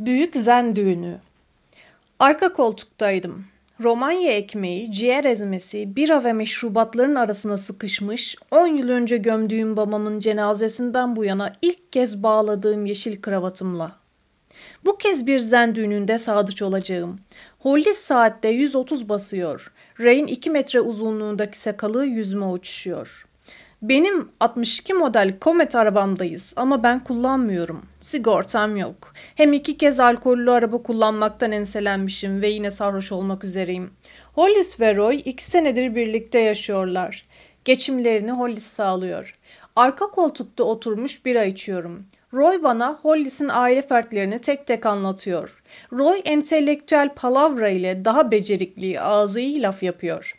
Büyük Zen Düğünü Arka koltuktaydım. Romanya ekmeği, ciğer ezmesi, bira ve meşrubatların arasına sıkışmış, on yıl önce gömdüğüm babamın cenazesinden bu yana ilk kez bağladığım yeşil kravatımla. Bu kez bir zen düğününde sadıç olacağım. Hollis saatte 130 basıyor. Ray'in 2 metre uzunluğundaki sakalı yüzüme uçuşuyor. Benim 62 model Comet arabamdayız ama ben kullanmıyorum. Sigortam yok. Hem iki kez alkollü araba kullanmaktan enselenmişim ve yine sarhoş olmak üzereyim. Hollis ve Roy iki senedir birlikte yaşıyorlar. Geçimlerini Hollis sağlıyor. Arka koltukta oturmuş bira içiyorum. Roy bana Hollis'in aile fertlerini tek tek anlatıyor. Roy entelektüel palavra ile daha becerikli ağzı iyi laf yapıyor.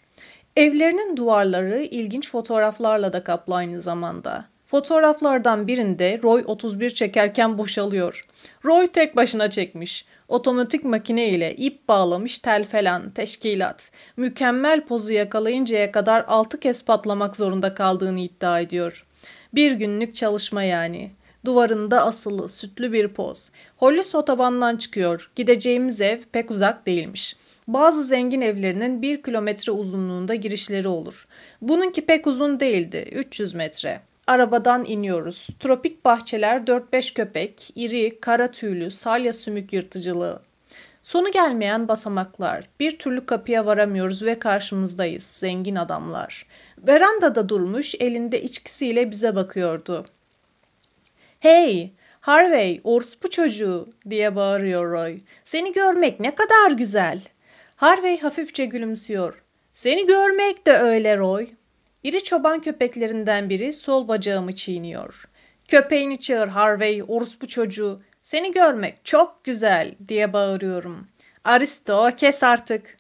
Evlerinin duvarları ilginç fotoğraflarla da kaplı aynı zamanda. Fotoğraflardan birinde Roy 31 çekerken boşalıyor. Roy tek başına çekmiş. Otomatik makine ile ip bağlamış tel falan, teşkilat. Mükemmel pozu yakalayıncaya kadar 6 kez patlamak zorunda kaldığını iddia ediyor. Bir günlük çalışma yani. Duvarında asılı, sütlü bir poz. Hollis otobandan çıkıyor. Gideceğimiz ev pek uzak değilmiş. Bazı zengin evlerinin bir kilometre uzunluğunda girişleri olur. Bununki pek uzun değildi, 300 metre. Arabadan iniyoruz. Tropik bahçeler 4-5 köpek, iri, kara tüylü, salya sümük yırtıcılığı. Sonu gelmeyen basamaklar. Bir türlü kapıya varamıyoruz ve karşımızdayız. Zengin adamlar. Verandada durmuş, elinde içkisiyle bize bakıyordu. Hey, Harvey, orospu çocuğu diye bağırıyor Roy. Seni görmek ne kadar güzel. Harvey hafifçe gülümsüyor. Seni görmek de öyle Roy. İri çoban köpeklerinden biri sol bacağımı çiğniyor. Köpeğini çağır Harvey, orospu çocuğu. Seni görmek çok güzel diye bağırıyorum. Aristo kes artık.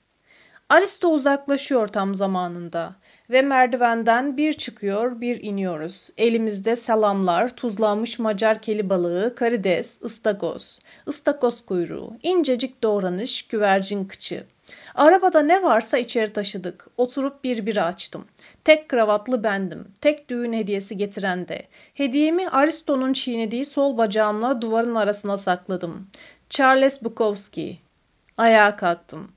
Aristo uzaklaşıyor tam zamanında ve merdivenden bir çıkıyor bir iniyoruz. Elimizde salamlar, tuzlanmış Macar keli balığı, karides, ıstakoz, ıstakoz kuyruğu, incecik doğranış, güvercin kıçı. Arabada ne varsa içeri taşıdık. Oturup bir bira açtım. Tek kravatlı bendim. Tek düğün hediyesi getiren de. Hediyemi Aristo'nun çiğnediği sol bacağımla duvarın arasına sakladım. Charles Bukowski. Ayağa kalktım.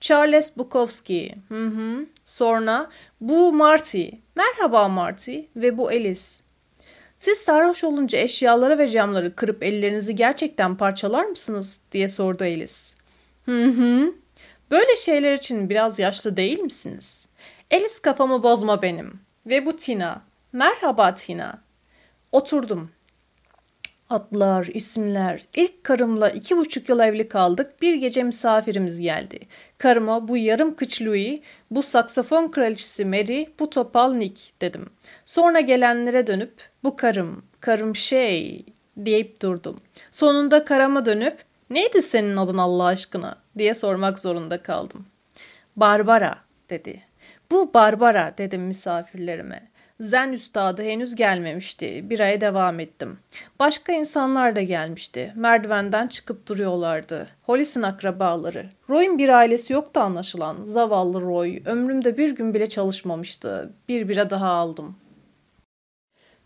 Charles Bukowski. Hı hı. Sonra bu Marty. Merhaba Marty. Ve bu Alice. Siz sarhoş olunca eşyaları ve camları kırıp ellerinizi gerçekten parçalar mısınız? diye sordu Alice. Hı hı. Böyle şeyler için biraz yaşlı değil misiniz? Alice kafamı bozma benim. Ve bu Tina. Merhaba Tina. Oturdum. Adlar, isimler. İlk karımla iki buçuk yıl evli kaldık. Bir gece misafirimiz geldi. Karıma bu yarım kıç Louis, bu saksafon kraliçesi Mary, bu topal Nick dedim. Sonra gelenlere dönüp bu karım, karım şey deyip durdum. Sonunda karama dönüp neydi senin adın Allah aşkına diye sormak zorunda kaldım. Barbara dedi. Bu Barbara dedim misafirlerime. Zen üstadı henüz gelmemişti. Bir aya devam ettim. Başka insanlar da gelmişti. Merdivenden çıkıp duruyorlardı. Hollis'in akrabaları. Roy'un bir ailesi yoktu anlaşılan. Zavallı Roy. Ömrümde bir gün bile çalışmamıştı. Bir bira daha aldım.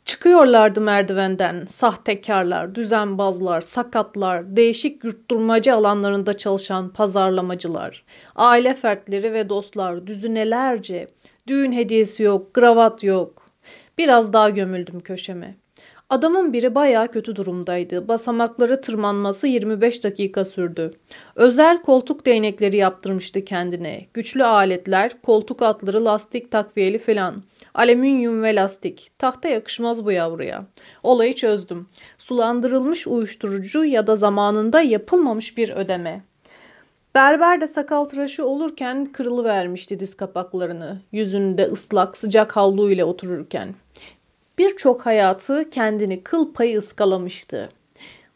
Çıkıyorlardı merdivenden. Sahtekarlar, düzenbazlar, sakatlar, değişik yurtturmacı alanlarında çalışan pazarlamacılar, aile fertleri ve dostlar düzünelerce. Düğün hediyesi yok, kravat yok. Biraz daha gömüldüm köşeme. Adamın biri bayağı kötü durumdaydı. Basamakları tırmanması 25 dakika sürdü. Özel koltuk değnekleri yaptırmıştı kendine. Güçlü aletler, koltuk atları, lastik takviyeli filan. Alüminyum ve lastik. Tahta yakışmaz bu yavruya. Olayı çözdüm. Sulandırılmış uyuşturucu ya da zamanında yapılmamış bir ödeme. Berber de sakal tıraşı olurken kırılıvermişti diz kapaklarını. Yüzünde ıslak sıcak havlu ile otururken. Birçok hayatı kendini kıl payı ıskalamıştı.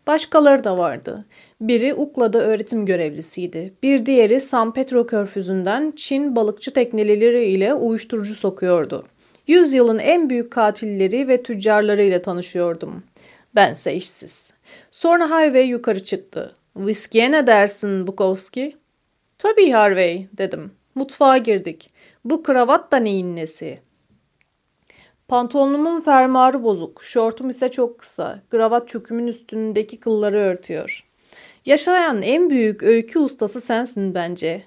Başkaları da vardı. Biri Ukla'da öğretim görevlisiydi. Bir diğeri San Petro körfüzünden Çin balıkçı tekneleri ile uyuşturucu sokuyordu. Yüzyılın en büyük katilleri ve tüccarlarıyla tanışıyordum. Bense işsiz. Sonra Highway yukarı çıktı. Viskiye ne dersin Bukowski? Tabii Harvey dedim. Mutfağa girdik. Bu kravat da neyin nesi? Pantolonumun fermuarı bozuk. Şortum ise çok kısa. Kravat çökümün üstündeki kılları örtüyor. Yaşayan en büyük öykü ustası sensin bence.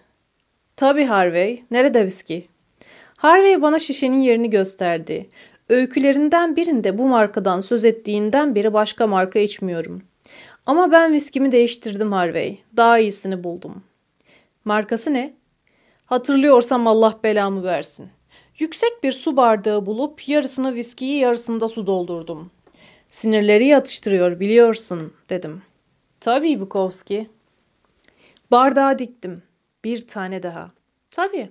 Tabii Harvey. Nerede viski? Harvey bana şişenin yerini gösterdi. Öykülerinden birinde bu markadan söz ettiğinden beri başka marka içmiyorum. Ama ben viskimi değiştirdim Harvey. Daha iyisini buldum. Markası ne? Hatırlıyorsam Allah belamı versin. Yüksek bir su bardağı bulup yarısını viskiyi yarısında su doldurdum. Sinirleri yatıştırıyor biliyorsun dedim. Tabii Bukowski. Bardağı diktim. Bir tane daha. Tabii.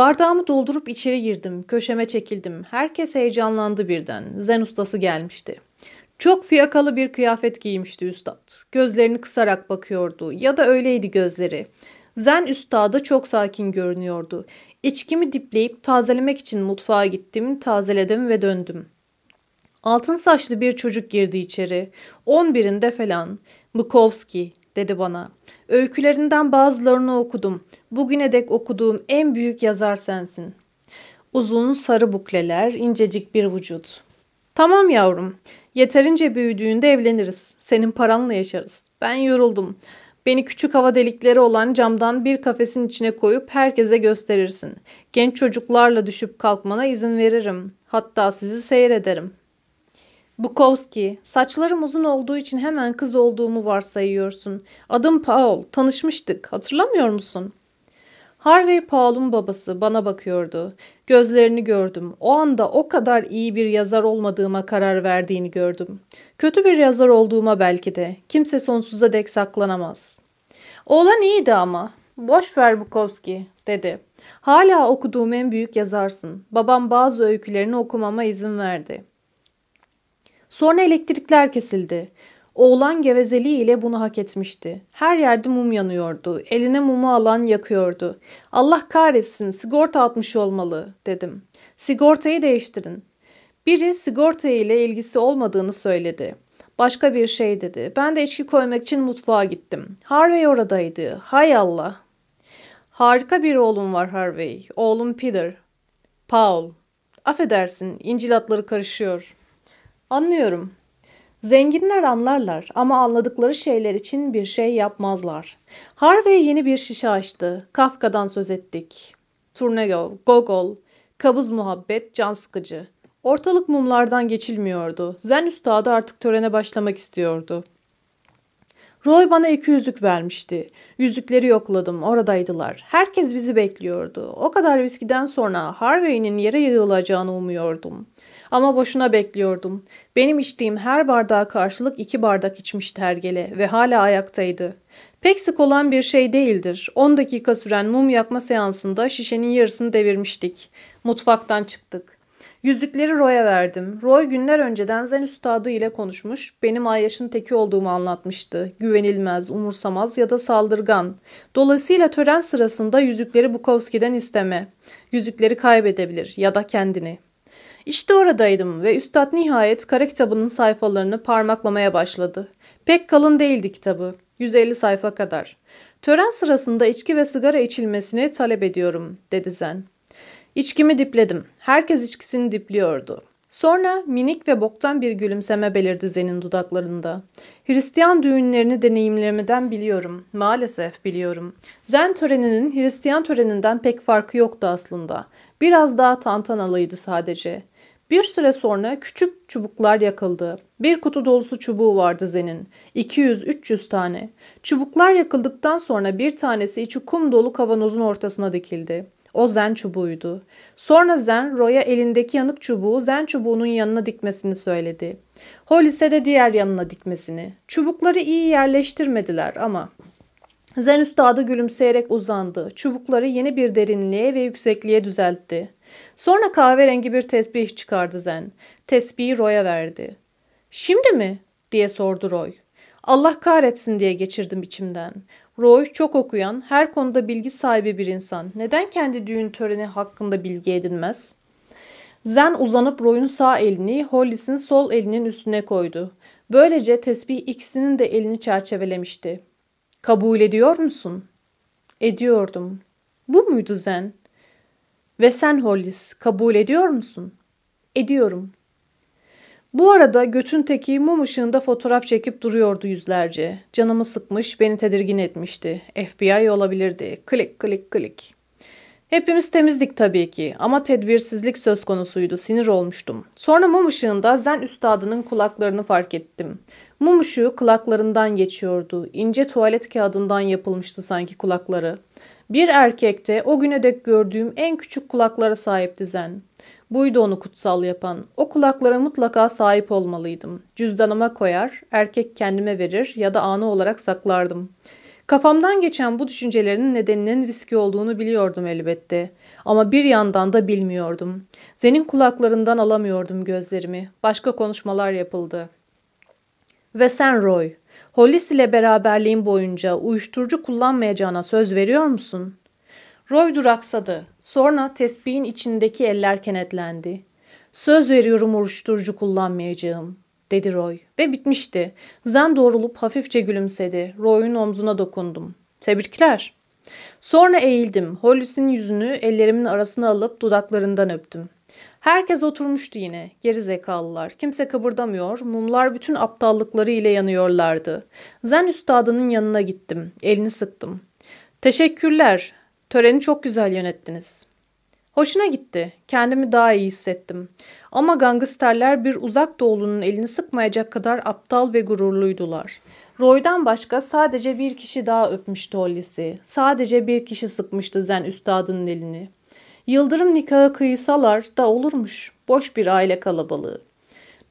Bardağımı doldurup içeri girdim. Köşeme çekildim. Herkes heyecanlandı birden. Zen ustası gelmişti. Çok fiyakalı bir kıyafet giymişti üstad. Gözlerini kısarak bakıyordu. Ya da öyleydi gözleri. Zen üstadı çok sakin görünüyordu. İçkimi dipleyip tazelemek için mutfağa gittim, tazeledim ve döndüm. Altın saçlı bir çocuk girdi içeri. On birinde falan. Bukowski dedi bana. Öykülerinden bazılarını okudum. Bugüne dek okuduğum en büyük yazar sensin. Uzun sarı bukleler, incecik bir vücut. Tamam yavrum. Yeterince büyüdüğünde evleniriz. Senin paranla yaşarız. Ben yoruldum. Beni küçük hava delikleri olan camdan bir kafesin içine koyup herkese gösterirsin. Genç çocuklarla düşüp kalkmana izin veririm. Hatta sizi seyrederim. Bukowski, saçlarım uzun olduğu için hemen kız olduğumu varsayıyorsun. Adım Paul, tanışmıştık, hatırlamıyor musun? Harvey Paul'un babası bana bakıyordu. Gözlerini gördüm. O anda o kadar iyi bir yazar olmadığıma karar verdiğini gördüm. Kötü bir yazar olduğuma belki de. Kimse sonsuza dek saklanamaz. Oğlan iyiydi ama. Boş ver Bukowski, dedi. Hala okuduğum en büyük yazarsın. Babam bazı öykülerini okumama izin verdi. Sonra elektrikler kesildi. Oğlan gevezeliğiyle bunu hak etmişti. Her yerde mum yanıyordu. Eline mumu alan yakıyordu. Allah kahretsin sigorta atmış olmalı dedim. Sigortayı değiştirin. Biri sigorta ile ilgisi olmadığını söyledi. Başka bir şey dedi. Ben de içki koymak için mutfağa gittim. Harvey oradaydı. Hay Allah. Harika bir oğlum var Harvey. Oğlum Peter. Paul. Affedersin, İncil atları karışıyor. Anlıyorum. Zenginler anlarlar ama anladıkları şeyler için bir şey yapmazlar. Harvey yeni bir şişe açtı. Kafka'dan söz ettik. Turnego, Gogol, kabız muhabbet, can sıkıcı. Ortalık mumlardan geçilmiyordu. Zen üstadı artık törene başlamak istiyordu. Roy bana iki yüzük vermişti. Yüzükleri yokladım. Oradaydılar. Herkes bizi bekliyordu. O kadar viskiden sonra Harvey'nin yere yığılacağını umuyordum. Ama boşuna bekliyordum. Benim içtiğim her bardağa karşılık iki bardak içmişti hergele ve hala ayaktaydı. Pek sık olan bir şey değildir. 10 dakika süren mum yakma seansında şişenin yarısını devirmiştik. Mutfaktan çıktık. Yüzükleri Roy'a verdim. Roy günler önceden Zen üstadı ile konuşmuş, benim Ayyaş'ın teki olduğumu anlatmıştı. Güvenilmez, umursamaz ya da saldırgan. Dolayısıyla tören sırasında yüzükleri Bukowski'den isteme. Yüzükleri kaybedebilir ya da kendini. İşte oradaydım ve üstad nihayet kara kitabının sayfalarını parmaklamaya başladı. Pek kalın değildi kitabı. 150 sayfa kadar. Tören sırasında içki ve sigara içilmesini talep ediyorum, dedi Zen. İçkimi dipledim. Herkes içkisini dipliyordu. Sonra minik ve boktan bir gülümseme belirdi Zen'in dudaklarında. Hristiyan düğünlerini deneyimlemeden biliyorum. Maalesef biliyorum. Zen töreninin Hristiyan töreninden pek farkı yoktu aslında. Biraz daha tantanalıydı sadece. Bir süre sonra küçük çubuklar yakıldı. Bir kutu dolusu çubuğu vardı Zen'in. 200-300 tane. Çubuklar yakıldıktan sonra bir tanesi içi kum dolu kavanozun ortasına dikildi. O zen çubuğuydu. Sonra zen Roy'a elindeki yanık çubuğu zen çubuğunun yanına dikmesini söyledi. Hollis'e de diğer yanına dikmesini. Çubukları iyi yerleştirmediler ama Zen üstadı gülümseyerek uzandı. Çubukları yeni bir derinliğe ve yüksekliğe düzeltti. Sonra kahverengi bir tesbih çıkardı Zen. Tesbihi Roy'a verdi. Şimdi mi? diye sordu Roy. Allah kahretsin diye geçirdim içimden. Roy çok okuyan, her konuda bilgi sahibi bir insan. Neden kendi düğün töreni hakkında bilgi edinmez? Zen uzanıp Roy'un sağ elini Hollis'in sol elinin üstüne koydu. Böylece tesbih ikisinin de elini çerçevelemişti. Kabul ediyor musun? Ediyordum. Bu muydu Zen? Ve sen Hollis kabul ediyor musun? Ediyorum. Bu arada götün teki mum ışığında fotoğraf çekip duruyordu yüzlerce. Canımı sıkmış, beni tedirgin etmişti. FBI olabilirdi. Klik klik klik. Hepimiz temizdik tabii ki ama tedbirsizlik söz konusuydu. Sinir olmuştum. Sonra mum ışığında Zen üstadının kulaklarını fark ettim. Mum ışığı kulaklarından geçiyordu. İnce tuvalet kağıdından yapılmıştı sanki kulakları. Bir erkekte o güne dek gördüğüm en küçük kulaklara sahipti Zen. Buydu onu kutsal yapan. O kulaklara mutlaka sahip olmalıydım. Cüzdanıma koyar, erkek kendime verir ya da anı olarak saklardım. Kafamdan geçen bu düşüncelerin nedeninin viski olduğunu biliyordum elbette. Ama bir yandan da bilmiyordum. Zen'in kulaklarından alamıyordum gözlerimi. Başka konuşmalar yapıldı. Ve sen Roy, Hollis ile beraberliğin boyunca uyuşturucu kullanmayacağına söz veriyor musun? Roy duraksadı. Sonra tespihin içindeki eller kenetlendi. Söz veriyorum uyuşturucu kullanmayacağım, dedi Roy. Ve bitmişti. Zen doğrulup hafifçe gülümsedi. Roy'un omzuna dokundum. Tebrikler. Sonra eğildim. Hollis'in yüzünü ellerimin arasına alıp dudaklarından öptüm. Herkes oturmuştu yine. Geri zekalılar. Kimse kıpırdamıyor. Mumlar bütün aptallıkları ile yanıyorlardı. Zen üstadının yanına gittim. Elini sıktım. Teşekkürler. Töreni çok güzel yönettiniz. Hoşuna gitti. Kendimi daha iyi hissettim. Ama gangsterler bir uzak doğulunun elini sıkmayacak kadar aptal ve gururluydular. Roy'dan başka sadece bir kişi daha öpmüştü Hollis'i. Sadece bir kişi sıkmıştı Zen üstadının elini. Yıldırım nikahı kıysalar da olurmuş. Boş bir aile kalabalığı.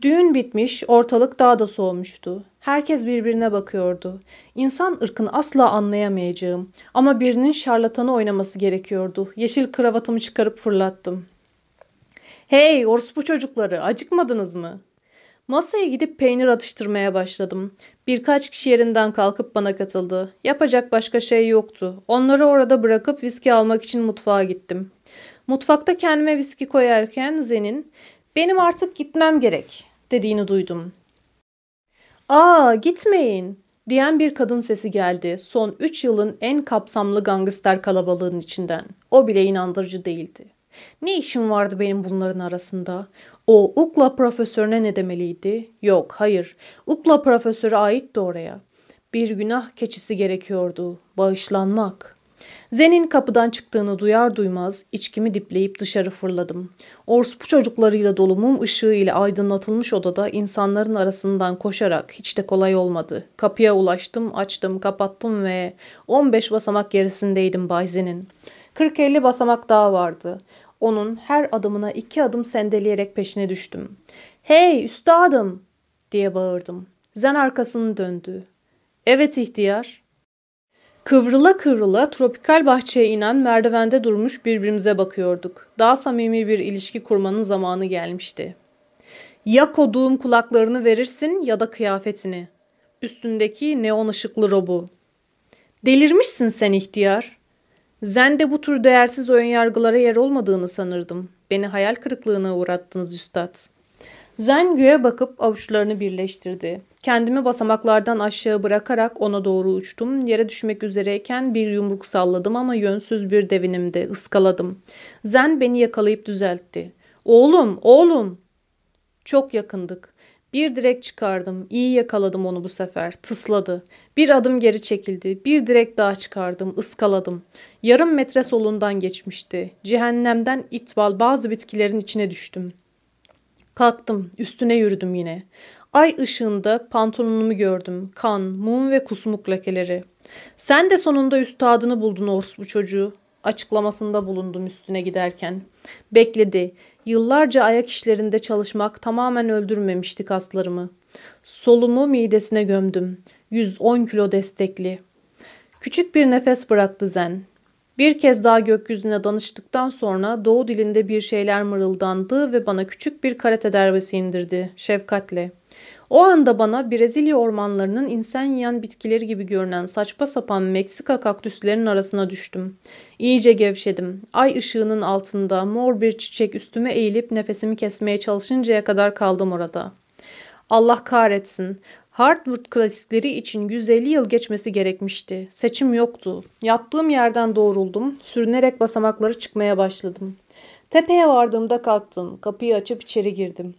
Düğün bitmiş, ortalık daha da soğumuştu. Herkes birbirine bakıyordu. İnsan ırkını asla anlayamayacağım. Ama birinin şarlatanı oynaması gerekiyordu. Yeşil kravatımı çıkarıp fırlattım. Hey orospu çocukları acıkmadınız mı? Masaya gidip peynir atıştırmaya başladım. Birkaç kişi yerinden kalkıp bana katıldı. Yapacak başka şey yoktu. Onları orada bırakıp viski almak için mutfağa gittim. Mutfakta kendime viski koyarken Zen'in benim artık gitmem gerek dediğini duydum. Aa gitmeyin diyen bir kadın sesi geldi. Son üç yılın en kapsamlı gangster kalabalığının içinden. O bile inandırıcı değildi. Ne işim vardı benim bunların arasında? O Ukla profesörüne ne demeliydi? Yok, hayır. Ukla profesörü aitti oraya. Bir günah keçisi gerekiyordu. Bağışlanmak. Zen'in kapıdan çıktığını duyar duymaz içkimi dipleyip dışarı fırladım. Orospu çocuklarıyla dolu mum ışığı ile aydınlatılmış odada insanların arasından koşarak hiç de kolay olmadı. Kapıya ulaştım, açtım, kapattım ve 15 basamak gerisindeydim Bay Zen'in. 40-50 basamak daha vardı. Onun her adımına iki adım sendeleyerek peşine düştüm. ''Hey üstadım!'' diye bağırdım. Zen arkasını döndü. ''Evet ihtiyar.'' Kıvrıla kıvrıla tropikal bahçeye inen merdivende durmuş birbirimize bakıyorduk. Daha samimi bir ilişki kurmanın zamanı gelmişti. Ya koduğum kulaklarını verirsin ya da kıyafetini. Üstündeki neon ışıklı robu. Delirmişsin sen ihtiyar. Zende bu tür değersiz yargılara yer olmadığını sanırdım. Beni hayal kırıklığına uğrattınız üstad. Zen göğe bakıp avuçlarını birleştirdi. Kendimi basamaklardan aşağı bırakarak ona doğru uçtum. Yere düşmek üzereyken bir yumruk salladım ama yönsüz bir devinimde ıskaladım. Zen beni yakalayıp düzeltti. Oğlum, oğlum. Çok yakındık. Bir direk çıkardım. İyi yakaladım onu bu sefer. Tısladı. Bir adım geri çekildi. Bir direk daha çıkardım. ıskaladım. Yarım metre solundan geçmişti. Cehennemden itbal bazı bitkilerin içine düştüm. Kalktım. Üstüne yürüdüm yine. Ay ışığında pantolonumu gördüm. Kan, mum ve kusmuk lekeleri. Sen de sonunda üstadını buldun bu çocuğu. Açıklamasında bulundum üstüne giderken. Bekledi. Yıllarca ayak işlerinde çalışmak tamamen öldürmemişti kaslarımı. Solumu midesine gömdüm. 110 kilo destekli. Küçük bir nefes bıraktı Zen. Bir kez daha gökyüzüne danıştıktan sonra doğu dilinde bir şeyler mırıldandı ve bana küçük bir karate derbesi indirdi. Şefkatle. O anda bana Brezilya ormanlarının insan yiyen bitkileri gibi görünen saçma sapan Meksika kaktüslerinin arasına düştüm. İyice gevşedim. Ay ışığının altında mor bir çiçek üstüme eğilip nefesimi kesmeye çalışıncaya kadar kaldım orada. Allah kahretsin. Hardwood klasikleri için 150 yıl geçmesi gerekmişti. Seçim yoktu. Yattığım yerden doğruldum. Sürünerek basamakları çıkmaya başladım. Tepeye vardığımda kalktım. Kapıyı açıp içeri girdim.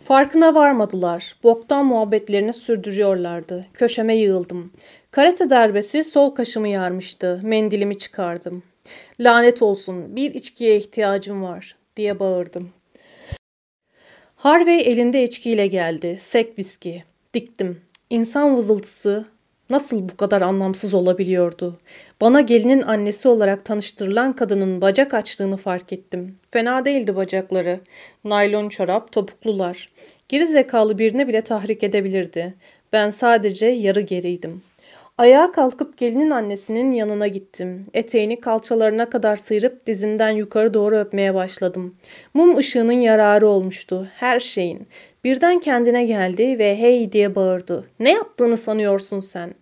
Farkına varmadılar. Boktan muhabbetlerini sürdürüyorlardı. Köşeme yığıldım. Karate darbesi sol kaşımı yarmıştı. Mendilimi çıkardım. Lanet olsun bir içkiye ihtiyacım var diye bağırdım. Harvey elinde içkiyle geldi. Sek viski. Diktim. İnsan vızıltısı nasıl bu kadar anlamsız olabiliyordu? Bana gelinin annesi olarak tanıştırılan kadının bacak açtığını fark ettim. Fena değildi bacakları. Naylon çorap, topuklular. Geri zekalı birini bile tahrik edebilirdi. Ben sadece yarı geriydim. Ayağa kalkıp gelinin annesinin yanına gittim. Eteğini kalçalarına kadar sıyırıp dizinden yukarı doğru öpmeye başladım. Mum ışığının yararı olmuştu. Her şeyin. Birden kendine geldi ve hey diye bağırdı. Ne yaptığını sanıyorsun sen?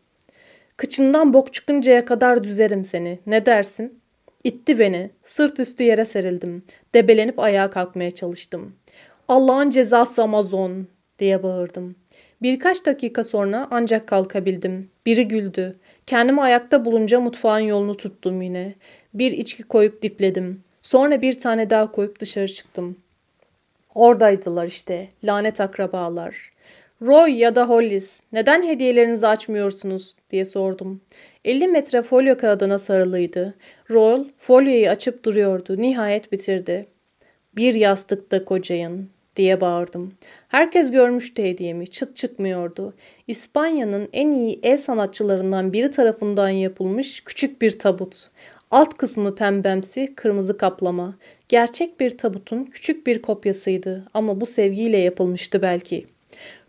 Kıçından bok çıkıncaya kadar düzerim seni. Ne dersin? İtti beni. Sırt üstü yere serildim. Debelenip ayağa kalkmaya çalıştım. Allah'ın cezası Amazon diye bağırdım. Birkaç dakika sonra ancak kalkabildim. Biri güldü. Kendimi ayakta bulunca mutfağın yolunu tuttum yine. Bir içki koyup dipledim. Sonra bir tane daha koyup dışarı çıktım. Oradaydılar işte. Lanet akrabalar. Roy ya da Hollis, neden hediyelerinizi açmıyorsunuz diye sordum. 50 metre folyo kağıdına sarılıydı. Roy folyoyu açıp duruyordu. Nihayet bitirdi. Bir yastıkta kocayın diye bağırdım. Herkes görmüştü hediyemi. Çıt çıkmıyordu. İspanya'nın en iyi el sanatçılarından biri tarafından yapılmış küçük bir tabut. Alt kısmı pembemsi, kırmızı kaplama. Gerçek bir tabutun küçük bir kopyasıydı ama bu sevgiyle yapılmıştı belki.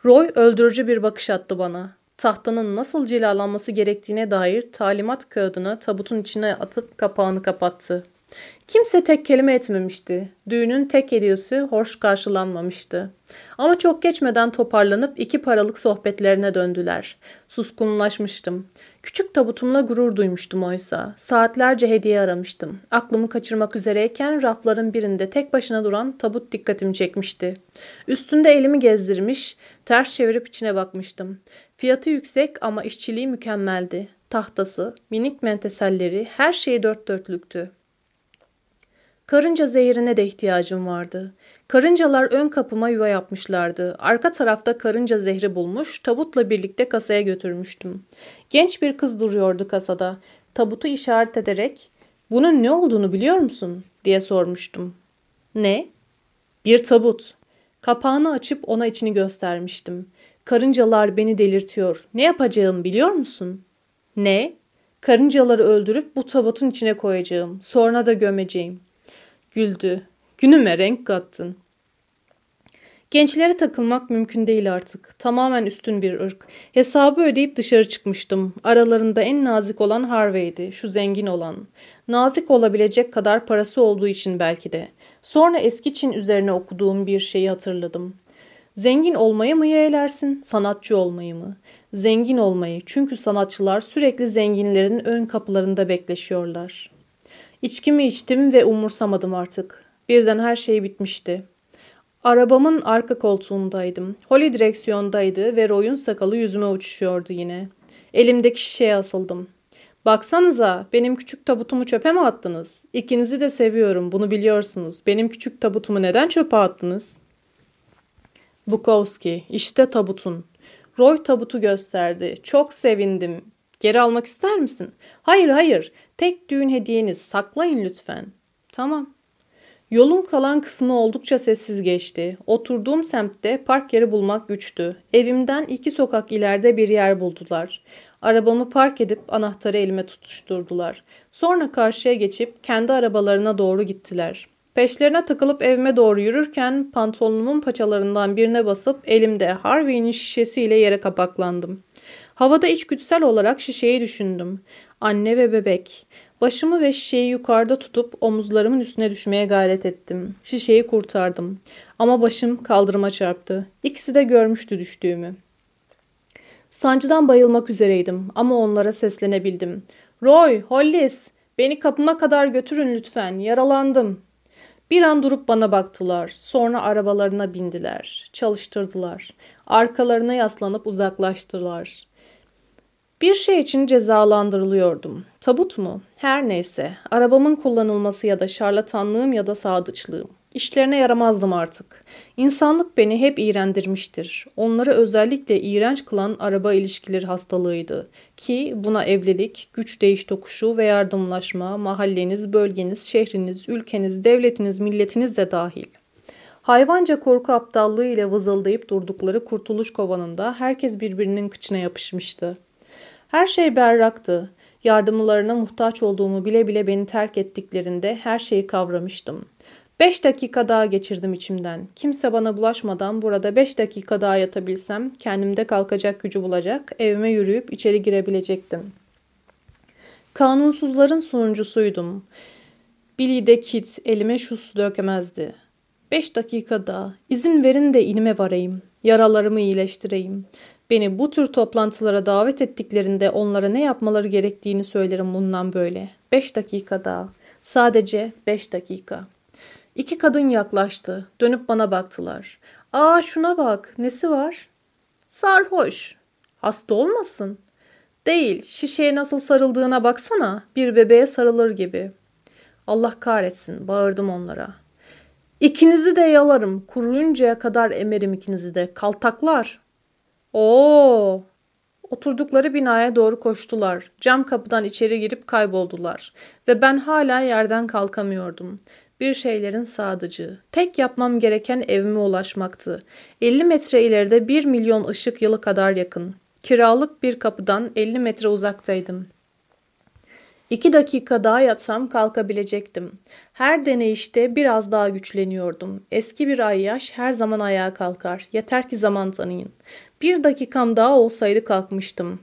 Roy öldürücü bir bakış attı bana. Tahtanın nasıl cilalanması gerektiğine dair talimat kağıdını tabutun içine atıp kapağını kapattı. Kimse tek kelime etmemişti. Düğünün tek hediyesi hoş karşılanmamıştı. Ama çok geçmeden toparlanıp iki paralık sohbetlerine döndüler. Suskunlaşmıştım. Küçük tabutumla gurur duymuştum oysa. Saatlerce hediye aramıştım. Aklımı kaçırmak üzereyken rafların birinde tek başına duran tabut dikkatimi çekmişti. Üstünde elimi gezdirmiş, ters çevirip içine bakmıştım. Fiyatı yüksek ama işçiliği mükemmeldi. Tahtası, minik menteselleri, her şeyi dört dörtlüktü. Karınca zehirine de ihtiyacım vardı. Karıncalar ön kapıma yuva yapmışlardı. Arka tarafta karınca zehri bulmuş, tabutla birlikte kasaya götürmüştüm. Genç bir kız duruyordu kasada. Tabutu işaret ederek, ''Bunun ne olduğunu biliyor musun?'' diye sormuştum. ''Ne?'' ''Bir tabut.'' Kapağını açıp ona içini göstermiştim. ''Karıncalar beni delirtiyor. Ne yapacağım biliyor musun?'' ''Ne?'' ''Karıncaları öldürüp bu tabutun içine koyacağım. Sonra da gömeceğim.'' Güldü. Günüme renk kattın. Gençlere takılmak mümkün değil artık. Tamamen üstün bir ırk. Hesabı ödeyip dışarı çıkmıştım. Aralarında en nazik olan Harvey'di. Şu zengin olan. Nazik olabilecek kadar parası olduğu için belki de. Sonra eski Çin üzerine okuduğum bir şeyi hatırladım. Zengin olmayı mı yeğlersin, sanatçı olmayı mı? Zengin olmayı çünkü sanatçılar sürekli zenginlerin ön kapılarında bekleşiyorlar. İçkimi içtim ve umursamadım artık. Birden her şey bitmişti. Arabamın arka koltuğundaydım. Holly direksiyondaydı ve Roy'un sakalı yüzüme uçuşuyordu yine. Elimdeki şişeye asıldım. Baksanıza benim küçük tabutumu çöpe mi attınız? İkinizi de seviyorum bunu biliyorsunuz. Benim küçük tabutumu neden çöpe attınız? Bukowski işte tabutun. Roy tabutu gösterdi. Çok sevindim. Geri almak ister misin? Hayır hayır. Tek düğün hediyeniz. Saklayın lütfen. Tamam. Yolun kalan kısmı oldukça sessiz geçti. Oturduğum semtte park yeri bulmak güçtü. Evimden iki sokak ileride bir yer buldular. Arabamı park edip anahtarı elime tutuşturdular. Sonra karşıya geçip kendi arabalarına doğru gittiler. Peşlerine takılıp evime doğru yürürken pantolonumun paçalarından birine basıp elimde Harvey'nin şişesiyle yere kapaklandım. Havada içgüdüsel olarak şişeyi düşündüm. Anne ve bebek. Başımı ve şişeyi yukarıda tutup omuzlarımın üstüne düşmeye gayret ettim. Şişeyi kurtardım. Ama başım kaldırıma çarptı. İkisi de görmüştü düştüğümü. Sancıdan bayılmak üzereydim ama onlara seslenebildim. Roy, Hollis, beni kapıma kadar götürün lütfen. Yaralandım. Bir an durup bana baktılar. Sonra arabalarına bindiler. Çalıştırdılar. Arkalarına yaslanıp uzaklaştılar. Bir şey için cezalandırılıyordum. Tabut mu? Her neyse. Arabamın kullanılması ya da şarlatanlığım ya da sadıçlığım. İşlerine yaramazdım artık. İnsanlık beni hep iğrendirmiştir. Onları özellikle iğrenç kılan araba ilişkileri hastalığıydı. Ki buna evlilik, güç değiş tokuşu ve yardımlaşma, mahalleniz, bölgeniz, şehriniz, ülkeniz, devletiniz, milletiniz de dahil. Hayvanca korku aptallığı ile vızıldayıp durdukları kurtuluş kovanında herkes birbirinin kıçına yapışmıştı. Her şey berraktı. Yardımlarına muhtaç olduğumu bile bile beni terk ettiklerinde her şeyi kavramıştım. Beş dakika daha geçirdim içimden. Kimse bana bulaşmadan burada beş dakika daha yatabilsem kendimde kalkacak gücü bulacak, evime yürüyüp içeri girebilecektim. Kanunsuzların sonuncusuydum. Billy de Kit elime şu su dökemezdi. Beş dakika daha. İzin verin de inime varayım. Yaralarımı iyileştireyim. Beni bu tür toplantılara davet ettiklerinde onlara ne yapmaları gerektiğini söylerim bundan böyle. Beş dakika daha. Sadece beş dakika. İki kadın yaklaştı. Dönüp bana baktılar. Aa şuna bak. Nesi var? Sarhoş. Hasta olmasın. Değil. Şişeye nasıl sarıldığına baksana. Bir bebeğe sarılır gibi. Allah kahretsin. Bağırdım onlara. İkinizi de yalarım. Kuruyuncaya kadar emerim ikinizi de. Kaltaklar. Oo! Oturdukları binaya doğru koştular. Cam kapıdan içeri girip kayboldular. Ve ben hala yerden kalkamıyordum. Bir şeylerin sadıcı. Tek yapmam gereken evime ulaşmaktı. 50 metre ileride 1 milyon ışık yılı kadar yakın. Kiralık bir kapıdan 50 metre uzaktaydım. İki dakika daha yatsam kalkabilecektim. Her deneyişte biraz daha güçleniyordum. Eski bir ayyaş her zaman ayağa kalkar. Yeter ki zaman tanıyın. Bir dakikam daha olsaydı kalkmıştım.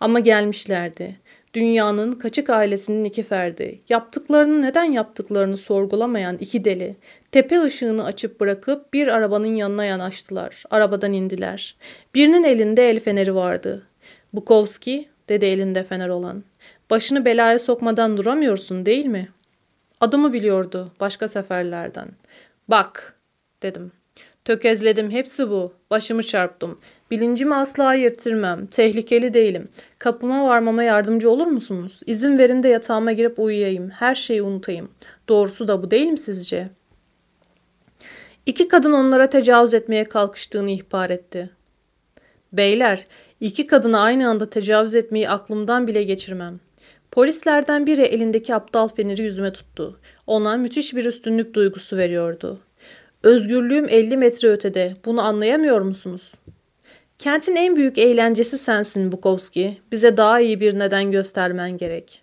Ama gelmişlerdi. Dünyanın kaçık ailesinin iki ferdi. Yaptıklarını neden yaptıklarını sorgulamayan iki deli. Tepe ışığını açıp bırakıp bir arabanın yanına yanaştılar. Arabadan indiler. Birinin elinde el feneri vardı. Bukowski dedi elinde fener olan. Başını belaya sokmadan duramıyorsun değil mi? Adımı biliyordu başka seferlerden. Bak dedim. Tökezledim hepsi bu. Başımı çarptım. Bilincimi asla yitirmem. Tehlikeli değilim. Kapıma varmama yardımcı olur musunuz? İzin verin de yatağıma girip uyuyayım. Her şeyi unutayım. Doğrusu da bu değil mi sizce? İki kadın onlara tecavüz etmeye kalkıştığını ihbar etti. Beyler, iki kadına aynı anda tecavüz etmeyi aklımdan bile geçirmem. Polislerden biri elindeki aptal feneri yüzüme tuttu. Ona müthiş bir üstünlük duygusu veriyordu. Özgürlüğüm 50 metre ötede. Bunu anlayamıyor musunuz? Kentin en büyük eğlencesi sensin Bukowski. Bize daha iyi bir neden göstermen gerek.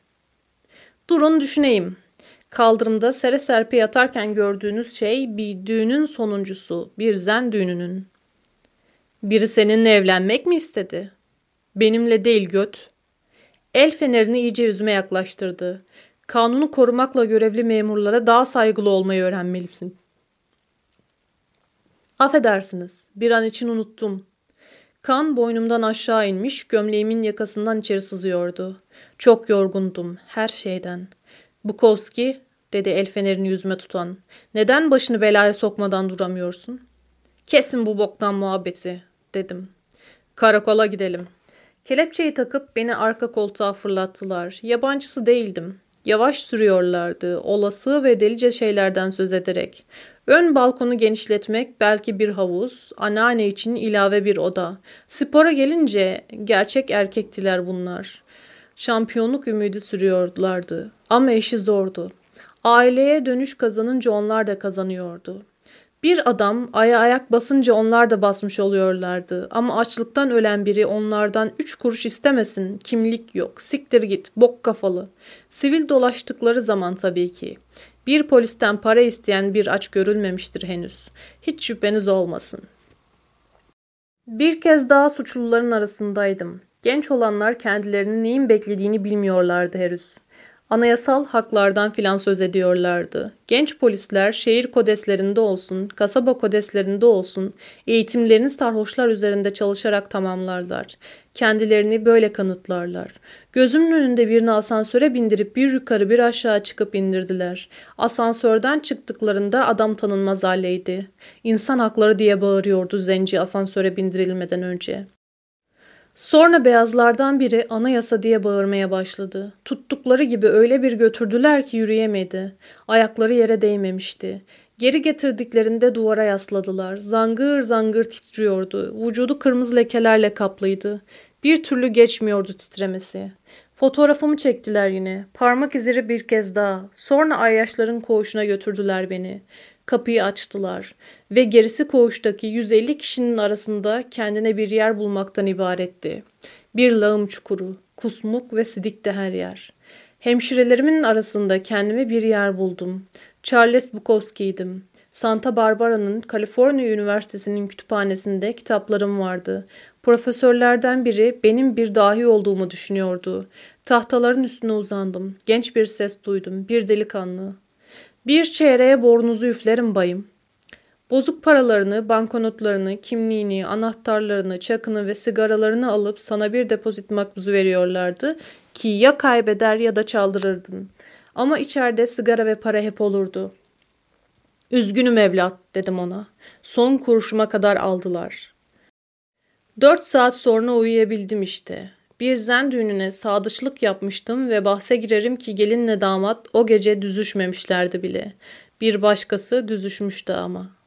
Durun düşüneyim. Kaldırımda sere serpe yatarken gördüğünüz şey bir düğünün sonuncusu, bir zen düğününün. Biri seninle evlenmek mi istedi? Benimle değil göt. El fenerini iyice yüzüme yaklaştırdı. Kanunu korumakla görevli memurlara daha saygılı olmayı öğrenmelisin. Affedersiniz, bir an için unuttum. Kan boynumdan aşağı inmiş, gömleğimin yakasından içeri sızıyordu. Çok yorgundum, her şeyden. Bukowski, dedi el fenerini yüzüme tutan. Neden başını belaya sokmadan duramıyorsun? Kesin bu boktan muhabbeti, dedim. Karakola gidelim. Kelepçeyi takıp beni arka koltuğa fırlattılar. Yabancısı değildim. Yavaş sürüyorlardı, olası ve delice şeylerden söz ederek. Ön balkonu genişletmek belki bir havuz, anneanne için ilave bir oda. Spora gelince gerçek erkektiler bunlar. Şampiyonluk ümidi sürüyorlardı ama işi zordu. Aileye dönüş kazanınca onlar da kazanıyordu. Bir adam aya ayak basınca onlar da basmış oluyorlardı. Ama açlıktan ölen biri onlardan üç kuruş istemesin. Kimlik yok. Siktir git. Bok kafalı. Sivil dolaştıkları zaman tabii ki. Bir polisten para isteyen bir aç görülmemiştir henüz. Hiç şüpheniz olmasın. Bir kez daha suçluların arasındaydım. Genç olanlar kendilerini neyin beklediğini bilmiyorlardı henüz. Anayasal haklardan filan söz ediyorlardı. Genç polisler şehir kodeslerinde olsun, kasaba kodeslerinde olsun eğitimlerini sarhoşlar üzerinde çalışarak tamamlarlar. Kendilerini böyle kanıtlarlar. Gözümün önünde birini asansöre bindirip bir yukarı bir aşağı çıkıp indirdiler. Asansörden çıktıklarında adam tanınmaz haldeydi. İnsan hakları diye bağırıyordu zenci asansöre bindirilmeden önce. Sonra beyazlardan biri anayasa diye bağırmaya başladı. Tuttukları gibi öyle bir götürdüler ki yürüyemedi. Ayakları yere değmemişti. Geri getirdiklerinde duvara yasladılar. Zangır zangır titriyordu. Vücudu kırmızı lekelerle kaplıydı. Bir türlü geçmiyordu titremesi. Fotoğrafımı çektiler yine. Parmak izleri bir kez daha. Sonra ayyaşların koğuşuna götürdüler beni. Kapıyı açtılar ve gerisi koğuştaki 150 kişinin arasında kendine bir yer bulmaktan ibaretti. Bir lağım çukuru, kusmuk ve sidikti her yer. Hemşirelerimin arasında kendime bir yer buldum. Charles Bukowski'ydim. Santa Barbara'nın Kaliforniya Üniversitesi'nin kütüphanesinde kitaplarım vardı. Profesörlerden biri benim bir dahi olduğumu düşünüyordu. Tahtaların üstüne uzandım. Genç bir ses duydum. Bir delikanlı. Bir çeyreğe bornuzu üflerim bayım. Bozuk paralarını, banknotlarını, kimliğini, anahtarlarını, çakını ve sigaralarını alıp sana bir depozit makbuzu veriyorlardı ki ya kaybeder ya da çaldırırdın. Ama içeride sigara ve para hep olurdu. Üzgünüm evlat dedim ona. Son kuruşuma kadar aldılar. Dört saat sonra uyuyabildim işte. Bir zen düğününe sadıçlık yapmıştım ve bahse girerim ki gelinle damat o gece düzüşmemişlerdi bile. Bir başkası düzüşmüştü ama.